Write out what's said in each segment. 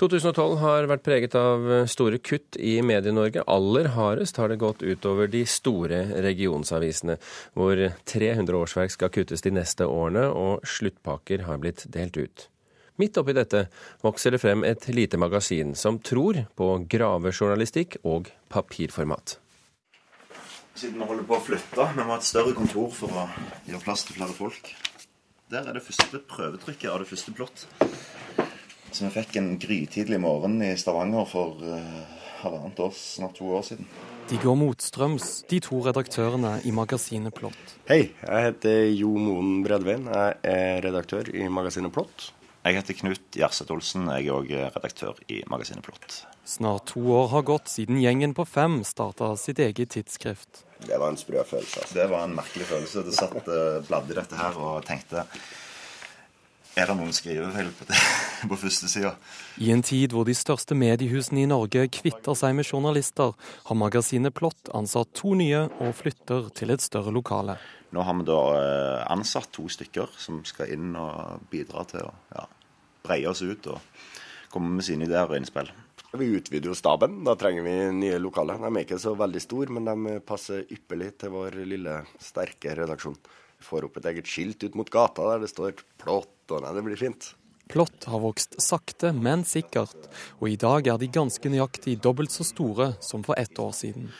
2012 har vært preget av store kutt i Medie-Norge. Aller hardest har det gått utover de store regionsavisene, hvor 300 årsverk skal kuttes de neste årene, og sluttpakker har blitt delt ut. Midt oppi dette vokser det frem et lite magasin som tror på gravejournalistikk og papirformat. Siden vi holder på å flytte, vi må ha et større kontor for å gjøre plass til flere folk. Der er det første prøvetrykket av det første plott. Som vi fikk en grytidlig morgen i Stavanger for uh, halvannet år, snart to år siden. De går motstrøms, de to redaktørene i magasinet Plott. Hei, jeg heter Jo Moen Bredvein. Jeg er redaktør i magasinet Plott. Jeg heter Knut Gjerseth Olsen. Jeg er òg redaktør i magasinet Plott. Snart to år har gått siden gjengen på fem starta sitt eget tidsskrift. Det var en sprø følelse. Altså. Det var en merkelig følelse. Det satt bladd i dette her og tenkte er det noen skrivefeil på, på første sida? I en tid hvor de største mediehusene i Norge kvitter seg med journalister, har magasinet Plott ansatt to nye og flytter til et større lokale. Nå har vi da eh, ansatt to stykker som skal inn og bidra til å ja, breie oss ut og komme med sine ideer og innspill. Vi utvider jo staben. Da trenger vi nye lokaler. De er ikke så veldig store, men de passer ypperlig til vår lille, sterke redaksjon. Får opp et eget skilt ut mot gata der det står 'Plott', og nei, det blir fint. Plott har vokst sakte, men sikkert, og i dag er de ganske nøyaktig dobbelt så store som for ett år siden.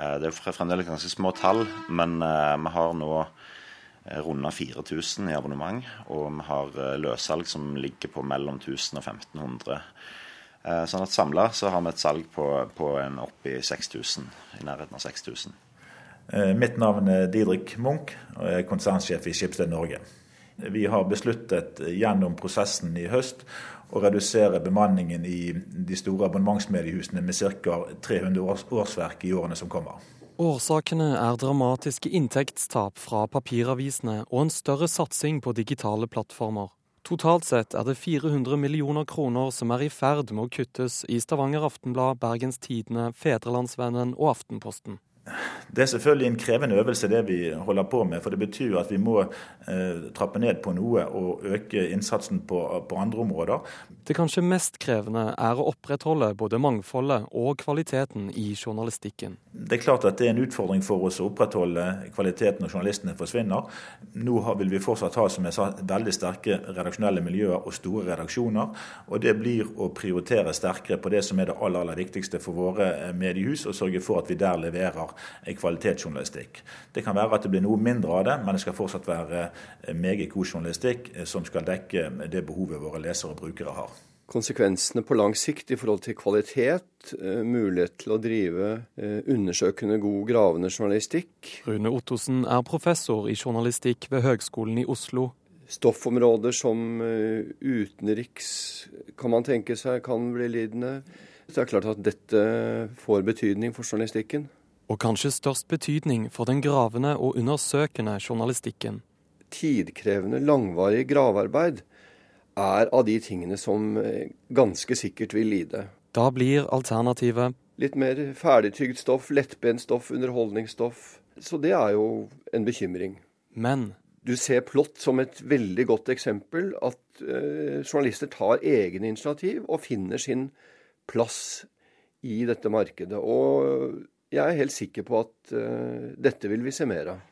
Eh, det er fremdeles ganske små tall, men eh, vi har nå eh, runda 4000 i abonnement. Og vi har løssalg som ligger på mellom 1000 og 1500. Sånn at samla så har vi et salg på, på en opp i 6000, i nærheten av 6000. Mitt navn er Didrik Munch, og jeg er konsernsjef i Skipsted Norge. Vi har besluttet gjennom prosessen i høst å redusere bemanningen i de store abonnementsmediehusene med ca. 300 årsverk i årene som kommer. Årsakene er dramatiske inntektstap fra papiravisene og en større satsing på digitale plattformer. Totalt sett er det 400 millioner kroner som er i ferd med å kuttes i Stavanger Aftenblad, Bergens Tidende, Fedrelandsvennen og Aftenposten. Det er selvfølgelig en krevende øvelse det vi holder på med. For det betyr at vi må eh, trappe ned på noe og øke innsatsen på, på, andre områder. Det kanskje mest krevende er å opprettholde både mangfoldet og kvaliteten i journalistikken. Det er klart at det er en utfordring for oss å opprettholde kvaliteten når journalistene forsvinner. Nå vil vi fortsatt ha som jeg sa, veldig sterke redaksjonelle miljøer og store redaksjoner. Og det blir å prioritere sterkere på det som er det aller, aller viktigste for våre eh, mediehus, og sørge for at vi der leverer kvalitetsjournalistikk. Det kan være at det blir noe mindre av det, men det skal fortsatt være eh, meget god journalistikk eh, som skal dekke det behovet våre lesere og brukere har. Konsekvensene på lang sikt i forhold til kvalitet, eh, mulighet til å drive undersøkende, god, gravende journalistikk. Rune Ottosen er professor i journalistikk ved Høgskolen i Oslo. Stoffområder som utenriks kan man tenke seg kan bli lidende. Det er klart at dette får betydning for journalistikken og kanskje størst betydning for den gravende og undersøkende journalistikken. Tidkrevende, langvarig gravearbeid er av de tingene som eh, ganske sikkert vil lide. Da blir alternativet Litt mer ferdigtygd stoff, lettbent stoff, underholdningsstoff. Så det er jo en bekymring. Men du ser plott som et veldig godt eksempel. At eh, journalister tar egne initiativ og finner sin plass i dette markedet. Og jeg er helt sikker på at uh, dette vil vi se mer av.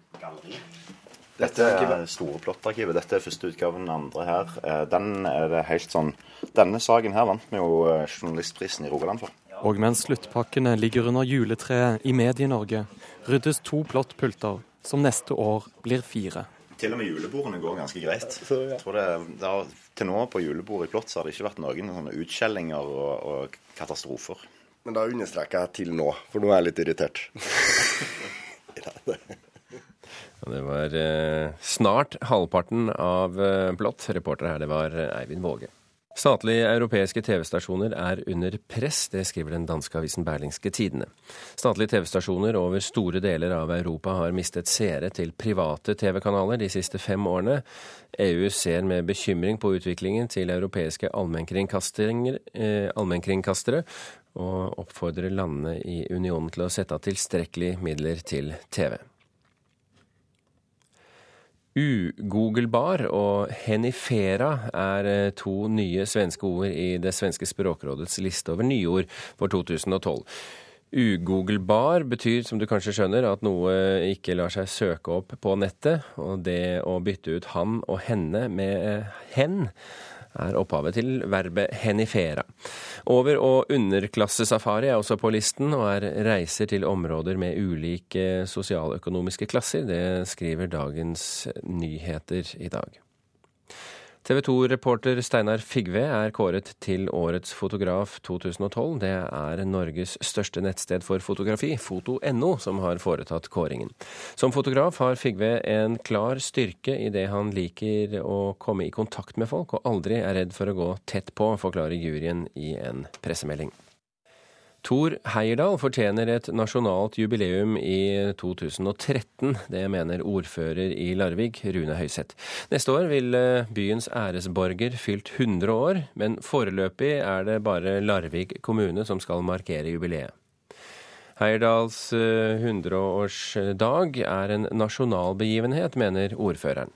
Dette er store plottarkivet. Dette er første utgaven, den andre her. Eh, den er det helt sånn Denne saken her vant vi jo eh, journalistprisen i Rogaland for. Og mens sluttpakkene ligger under juletreet i Medie-Norge, ryddes to plottpulter, som neste år blir fire. Til og med julebordene går ganske greit. Jeg tror det, det har, til nå på julebordet i Plott så har det ikke vært noen sånne utskjellinger og, og katastrofer. Men da understreker jeg til nå, for nå er jeg litt irritert. det var eh, snart halvparten av eh, Blått. Reporter her, det var eh, Eivind Våge. Statlige europeiske TV-stasjoner er under press, det skriver den danske avisen Berlingske Tidende. Statlige TV-stasjoner over store deler av Europa har mistet seere til private TV-kanaler de siste fem årene. EU ser med bekymring på utviklingen til europeiske eh, allmennkringkastere, og oppfordrer landene i unionen til å sette av tilstrekkelig midler til TV. Ugoogelbar og henifera er eh, to nye svenske ord i det svenske språkrådets liste over nyord for 2012. Ugoogelbar betyr, som du kanskje skjønner, at noe ikke lar seg søke opp på nettet. Og det å bytte ut han og henne med hen er opphavet til verbet henifera. Over- og underklassesafari er også på listen, og er reiser til områder med ulike sosialøkonomiske klasser. Det skriver Dagens Nyheter i dag. TV 2-reporter Steinar Figve er kåret til Årets fotograf 2012. Det er Norges største nettsted for fotografi, foto.no, som har foretatt kåringen. Som fotograf har Figve en klar styrke i det han liker å komme i kontakt med folk, og aldri er redd for å gå tett på, forklarer juryen i en pressemelding. Tor Heyerdahl fortjener et nasjonalt jubileum i 2013. Det mener ordfører i Larvik, Rune Høiseth. Neste år vil byens æresborger fylt 100 år, men foreløpig er det bare Larvik kommune som skal markere jubileet. Heyerdahls 100-årsdag er en nasjonal begivenhet, mener ordføreren.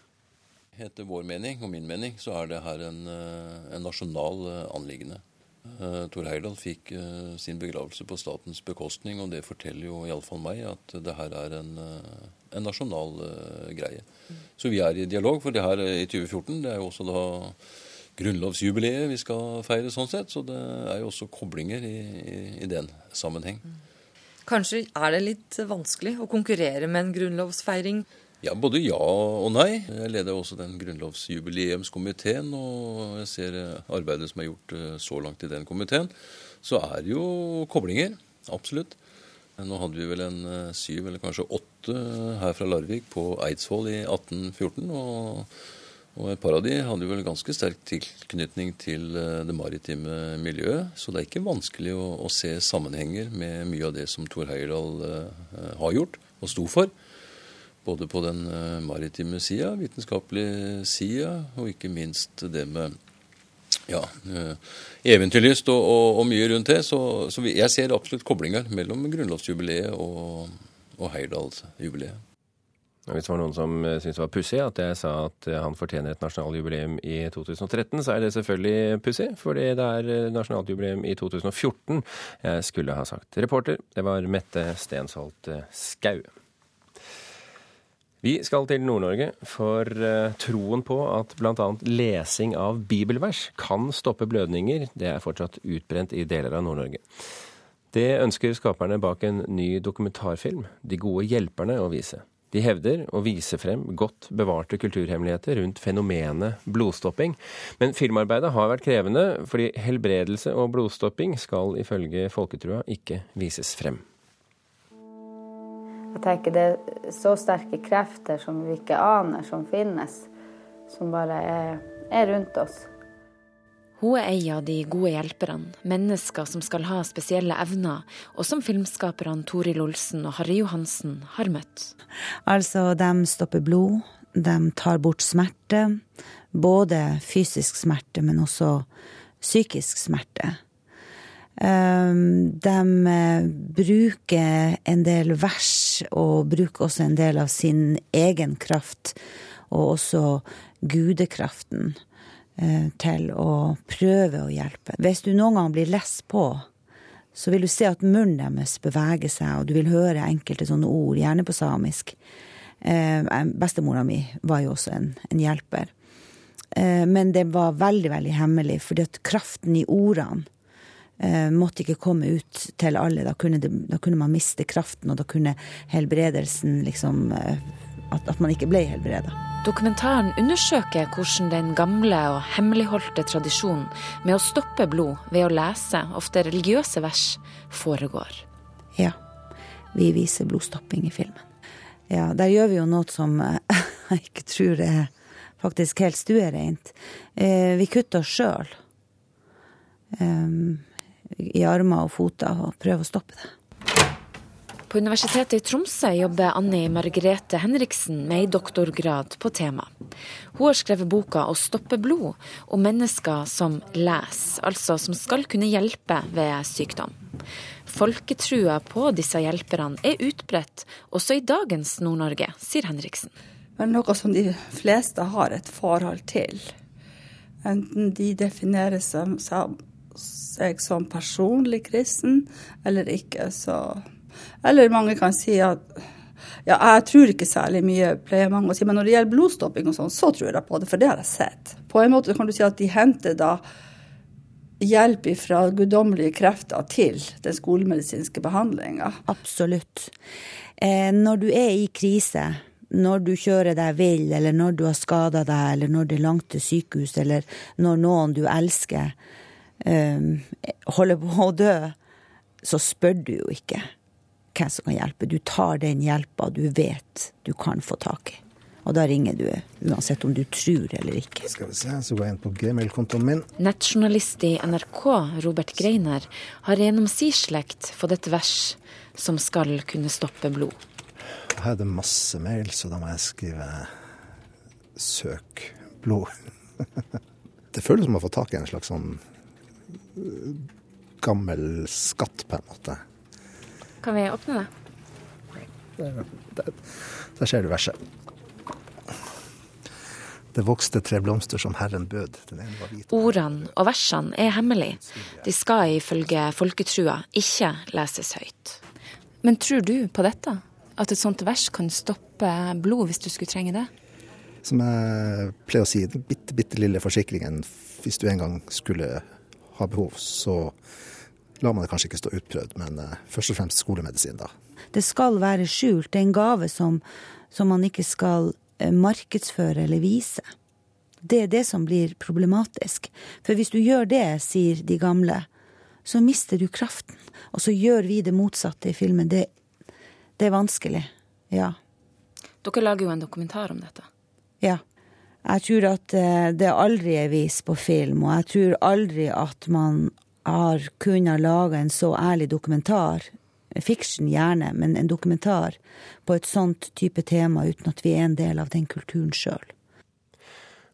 Etter vår mening og min mening så er det her en, en nasjonal anliggende. Uh, Tor Heyerdahl fikk uh, sin begravelse på statens bekostning, og det forteller jo iallfall meg at det her er en, uh, en nasjonal greie. Så vi er i dialog, for det her i 2014 det er jo også da grunnlovsjubileet vi skal feire sånn sett, så det er jo også koblinger i, i, i den sammenheng. Mm. Kanskje er det litt vanskelig å konkurrere med en grunnlovsfeiring? Ja, Både ja og nei. Jeg leder også den grunnlovsjubileumskomiteen, og jeg ser arbeidet som er gjort så langt i den komiteen. Så er det jo koblinger. Absolutt. Nå hadde vi vel en syv eller kanskje åtte her fra Larvik på Eidsvoll i 1814. og, og et par av de hadde vel ganske sterk tilknytning til det maritime miljøet. Så det er ikke vanskelig å, å se sammenhenger med mye av det som Thor Heyerdahl har gjort og sto for. Både på den maritime sida, vitenskapelige sida, og ikke minst det med ja, eventyrlyst og, og, og, mye rundt det. Så, så, jeg ser absolutt koblinger mellom grunnlovsjubileet og, og Heyerdahl-jubileet. Hvis det var noen som syntes det var pussig at jeg sa at han fortjener et nasjonaljubileum i 2013, så er det selvfølgelig pussig, fordi det er nasjonaljubileum i 2014 jeg skulle ha sagt. Reporter, det var Mette Stensholt Skau. Vi skal til Nord-Norge, for uh, troen på at bl.a. lesing av bibelvers kan stoppe blødninger, det er fortsatt utbrent i deler av Nord-Norge. Det ønsker skaperne bak en ny dokumentarfilm, De gode hjelperne, å vise. De hevder å vise frem godt bevarte kulturhemmeligheter rundt fenomenet blodstopping. Men filmarbeidet har vært krevende, fordi helbredelse og blodstopping skal ifølge folketrua ikke vises frem. Tenker det er så sterke krefter som vi ikke aner som finnes, som bare er, er rundt oss. Hun er ei av de gode hjelperne, mennesker som skal ha spesielle evner, og som filmskaperne Toril Olsen og Harry Johansen har møtt. Altså, de stopper blod, de tar bort smerte. Både fysisk smerte, men også psykisk smerte. De bruker en del vers, og bruker også en del av sin egen kraft, og også gudekraften, til å prøve å hjelpe. Hvis du noen gang blir lest på, så vil du se at munnen deres beveger seg, og du vil høre enkelte sånne ord, gjerne på samisk. Bestemora mi var jo også en, en hjelper. Men det var veldig, veldig hemmelig, fordi at kraften i ordene måtte ikke komme ut til alle. Da kunne, det, da kunne, man miste kraften, og da kunne helbredelsen liksom at, at man ikke ble helbreda. Dokumentaren undersøker hvordan den gamle og hemmeligholdte tradisjonen med å stoppe blod ved å lese ofte religiøse vers foregår. Ja. Vi viser blodstopping i filmen. Ja, der gjør vi jo noe som jeg ikke tror er faktisk helt stuereint. Vi kutter oss sjøl i armer og føtter og prøve å stoppe det. På Universitetet i Tromsø jobber Anni Margrethe Henriksen med ei doktorgrad på temaet. Hun har skrevet boka 'Å stoppe blod' om mennesker som leser, altså som skal kunne hjelpe ved sykdom. Folketrua på disse hjelperne er utbredt også i dagens Nord-Norge, sier Henriksen. men noe som de fleste har et forhold til. Enten de definerer seg, seg som personlig kristen eller ikke, så Eller mange kan si at ja, jeg tror ikke særlig mye, pleier mange å si, men når det gjelder blodstopping og sånn, så tror jeg på det, for det har jeg sett. På en måte kan du si at de henter da hjelp fra guddommelige krefter til den skolemedisinske behandlinga. Absolutt. Eh, når du er i krise, når du kjører deg vill, eller når du har skada deg, eller når det er langt til sykehus, eller når noen du elsker, holder på å dø, så spør du jo ikke hvem som kan hjelpe. Du tar den hjelpa du vet du kan få tak i. Og da ringer du uansett om du tror eller ikke. Skal vi se, så går jeg inn på gmail-kontoen min. Nettjournalist i NRK, Robert Greiner, har gjennom si slekt fått et vers som skal kunne stoppe blod. Her er det masse mail, så da må jeg skrive 'søk blod'. det føles som å få tak i en slags sånn gammel skatt, på en måte. Kan vi åpne det? Der, der, der ser du verset. Det vokste tre blomster som Herren bød. Ordene og versene er hemmelige. De skal ifølge folketrua ikke leses høyt. Men tror du på dette? At et sånt vers kan stoppe blod hvis du skulle trenge det? Som jeg pleier å si, den bitte, bitte lille forsikringen hvis du en gang skulle ha behov, så lar man det kanskje ikke stå utprøvd, men uh, først og fremst skolemedisin, da. Det skal være skjult. Det er en gave som, som man ikke skal uh, markedsføre eller vise. Det er det som blir problematisk. For hvis du gjør det, sier de gamle, så mister du kraften. Og så gjør vi det motsatte i filmen. Det, det er vanskelig. Ja. Dere lager jo en dokumentar om dette. Ja. Jeg tror at uh, det aldri er vist på film, og jeg tror aldri at man har kunnet lage en så ærlig dokumentar, fiksjon gjerne, men en dokumentar på et sånt type tema uten at vi er en del av den kulturen sjøl.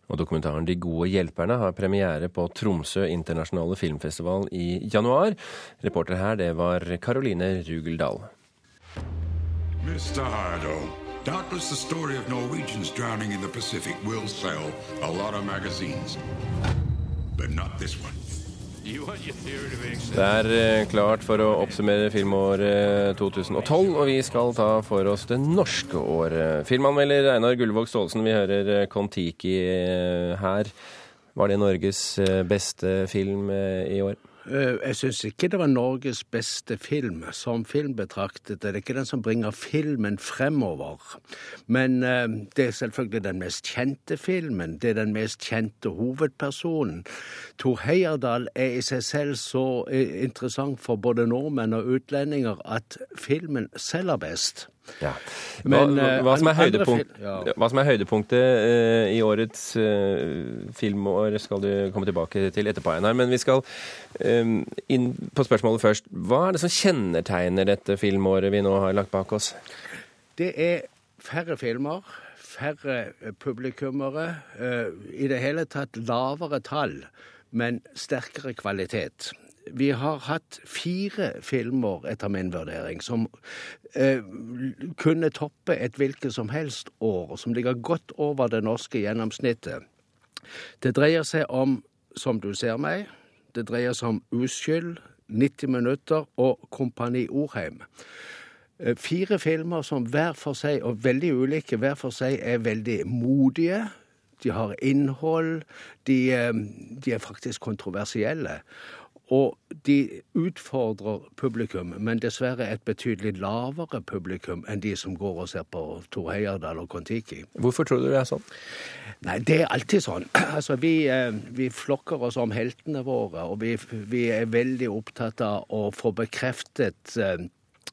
Og dokumentaren De gode hjelperne har premiere på Tromsø internasjonale filmfestival i januar. Reporter her, det var Caroline Rugeldal. Mr. Hardo, doubtless the story of Norwegians drowning in the Pacific will sell a lot of magazines. But not this one. Det er eh, klart for å oppsummere filmåret 2012, og vi skal ta for oss det norske året. Filmanmelder Einar Gullvåg Staalesen, vi hører eh, Kon-Tiki eh, her. Var det Norges beste film i år? Eh, jeg syns ikke det var Norges beste film. Som film betraktet det er ikke den som bringer filmen fremover. Men eh, det er selvfølgelig den mest kjente filmen. Det er den mest kjente hovedpersonen. Tor Heyerdahl er i seg selv så eh, interessant for både nordmenn og utlendinger at filmen selger best. Ja. Men, hva, hva, som høydepunkt, ja. hva, som er høydepunktet uh, i årets uh, filmår, skal du komme tilbake til etterpå, Einar. Men vi skal um, inn på spørsmålet først. Hva er det som kjennetegner dette filmåret vi nå har lagt bak oss? Det er færre filmer, færre publikummere. Uh, I det hele tatt lavere tall, men sterkere kvalitet vi har hatt fire filmer, etter min vurdering, som eh, kunne toppe et hvilket som helst år, som ligger godt over det norske gjennomsnittet. Det dreier seg om Som du ser meg, det dreier seg om Uskyld, 90 minutter og Kompani Orheim. Eh, fire filmer som hver for seg, og veldig ulike hver for seg, er veldig modige. De har innhold. De, eh, de er faktisk kontroversielle. Og de utfordrer publikum, men dessverre et betydelig lavere publikum enn de som går og ser på Tor Heyerdahl og Kon-Tiki. Hvorfor tror du det er sånn? Nei, det er alltid sånn. Altså, vi, eh, vi flokker oss om heltene våre, og vi, vi, er veldig opptatt av å få bekreftet eh,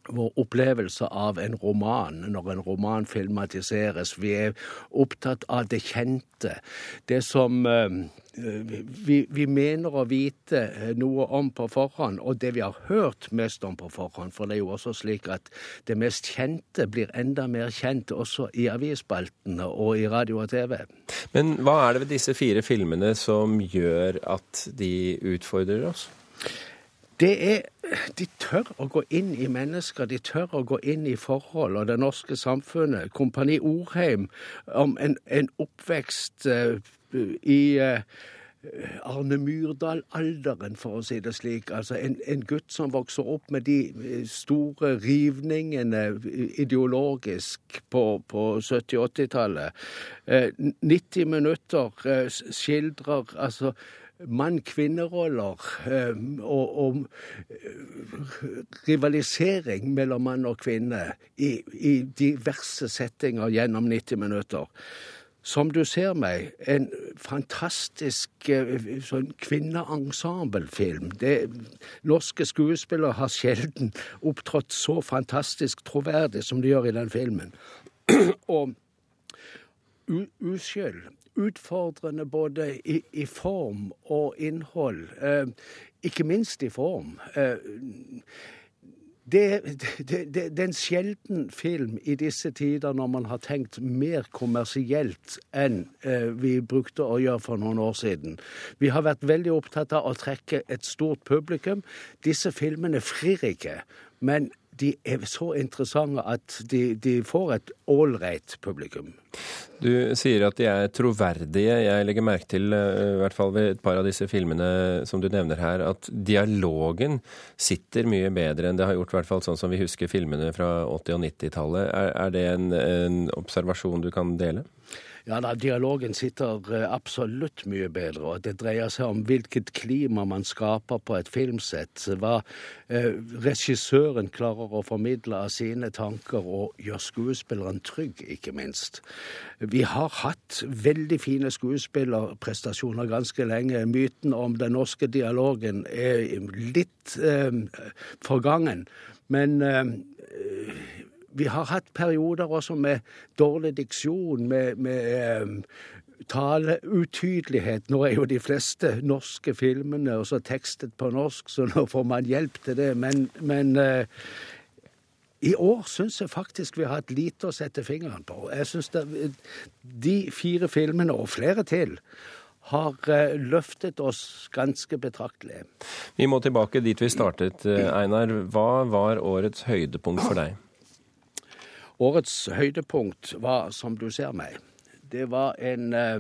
vår opplevelse av en roman når en roman filmatiseres. Vi er opptatt av det kjente. Det som eh, vi, vi, mener å vite noe om på forhånd, og det vi har hørt mest om på forhånd. For det er jo også slik at det mest kjente blir enda mer kjent også i avisspaltene og i radio og TV. Men hva er det ved disse fire filmene som gjør at de utfordrer oss? Det er De tør å gå inn i mennesker, de tør å gå inn i forhold. Og det norske samfunnet, Kompani Orheim, om en, en oppvekst uh, i uh, Arne Myrdal-alderen, for å si det slik. Altså en, en, gutt som vokser opp med de store rivningene ideologisk på, på 70-80-tallet. Eh, 90 minutter eh, skildrer altså mann-kvinne-roller eh, og, og, rivalisering mellom mann og kvinne i, i diverse settinger gjennom 90 minutter. Som du ser meg, en fantastisk sånn kvinneensemblefilm. Norske skuespillere har sjelden opptrådt så fantastisk troverdig som de gjør i den filmen. Og uskyld utfordrende både i, i, form og innhold. Eh, ikke minst i form. Eh, det, det, det, det, er en sjelden film i disse tider når man har tenkt mer kommersielt enn eh, vi brukte å gjøre for noen år siden. Vi har vært veldig opptatt av å trekke et stort publikum. Disse filmene frir ikke. Men de er så interessante at de, de får et ålreit publikum. Du sier at de er troverdige. Jeg legger merke til, eh, i hvert fall ved et par av disse filmene som du nevner her, at dialogen sitter mye bedre enn det har gjort, i hvert fall sånn som vi husker filmene fra 80- og 90-tallet. Er, er, det en, en observasjon du kan dele? Ja da, dialogen sitter eh, absolutt mye bedre. Og det dreier seg om hvilket klima man skaper på et filmsett. Hva eh, regissøren klarer å formidle av sine tanker, og gjør skuespilleren trygg, ikke minst. Vi har hatt veldig fine skuespillerprestasjoner ganske lenge. Myten om den norske dialogen er litt eh, forgangen. Men eh, vi har hatt perioder også med dårlig diksjon, med, med um, taleutydelighet. Nå er jo de fleste norske filmene også tekstet på norsk, så nå får man hjelp til det. Men, men uh, i år syns jeg faktisk vi har hatt lite å sette fingeren på. Jeg syns de fire filmene, og flere til, har uh, løftet oss ganske betraktelig. Vi må tilbake dit vi startet, Einar. Hva var årets høydepunkt for deg? Årets høydepunkt var, som du ser meg, det var en, eh,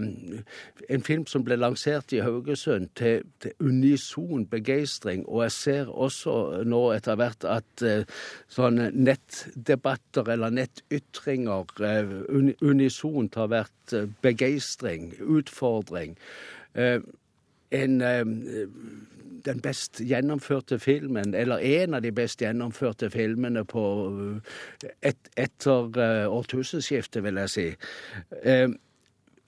en, film som ble lansert i Haugesund til, til, unison begeistring. Og jeg ser også nå etter hvert at uh, sånne nettdebatter eller nettytringer uh, unisont har vært begeistring, utfordring. en den best gjennomførte filmen, eller en av de best gjennomførte filmene på eh, et, etter uh, årtusenskiftet, vil jeg si. Uh,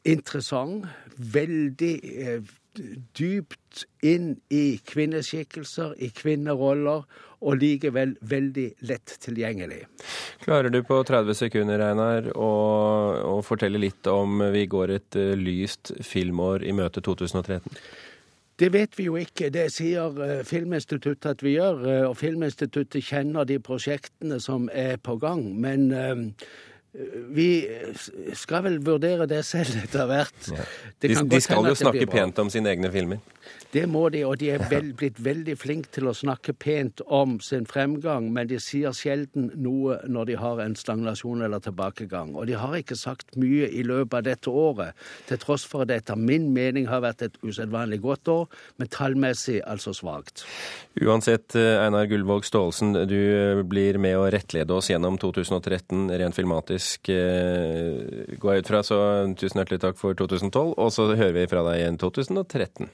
interessant. Veldig uh, dypt inn i kvinneskikkelser, i kvinneroller, og likevel veldig lett tilgjengelig. Klarer du på 30 sekunder, Einar, å, å fortelle litt om vi går et lyst filmår i møte 2013? Det vet vi jo ikke. Det sier uh, Filminstituttet at vi gjør. Uh, og Filminstituttet kjenner de prosjektene som er på gang. Men uh, vi skal vel vurdere det selv etter hvert. Ja. De, de skal jo snakke pent om sine egne filmer. Det må de, og de er vel, blitt veldig flinke til å snakke pent om sin fremgang, men de sier sjelden noe når de har en stagnasjon eller tilbakegang. Og de har ikke sagt mye i løpet av dette året, til tross for at det etter min mening har vært et usedvanlig godt år, men tallmessig altså svakt. Uansett, Einar Gullvåg Staalesen, du blir med å rettlede oss gjennom 2013 rent filmatisk, eh, går jeg ut fra. Så tusen hjertelig takk for 2012, og så hører vi fra deg igjen 2013.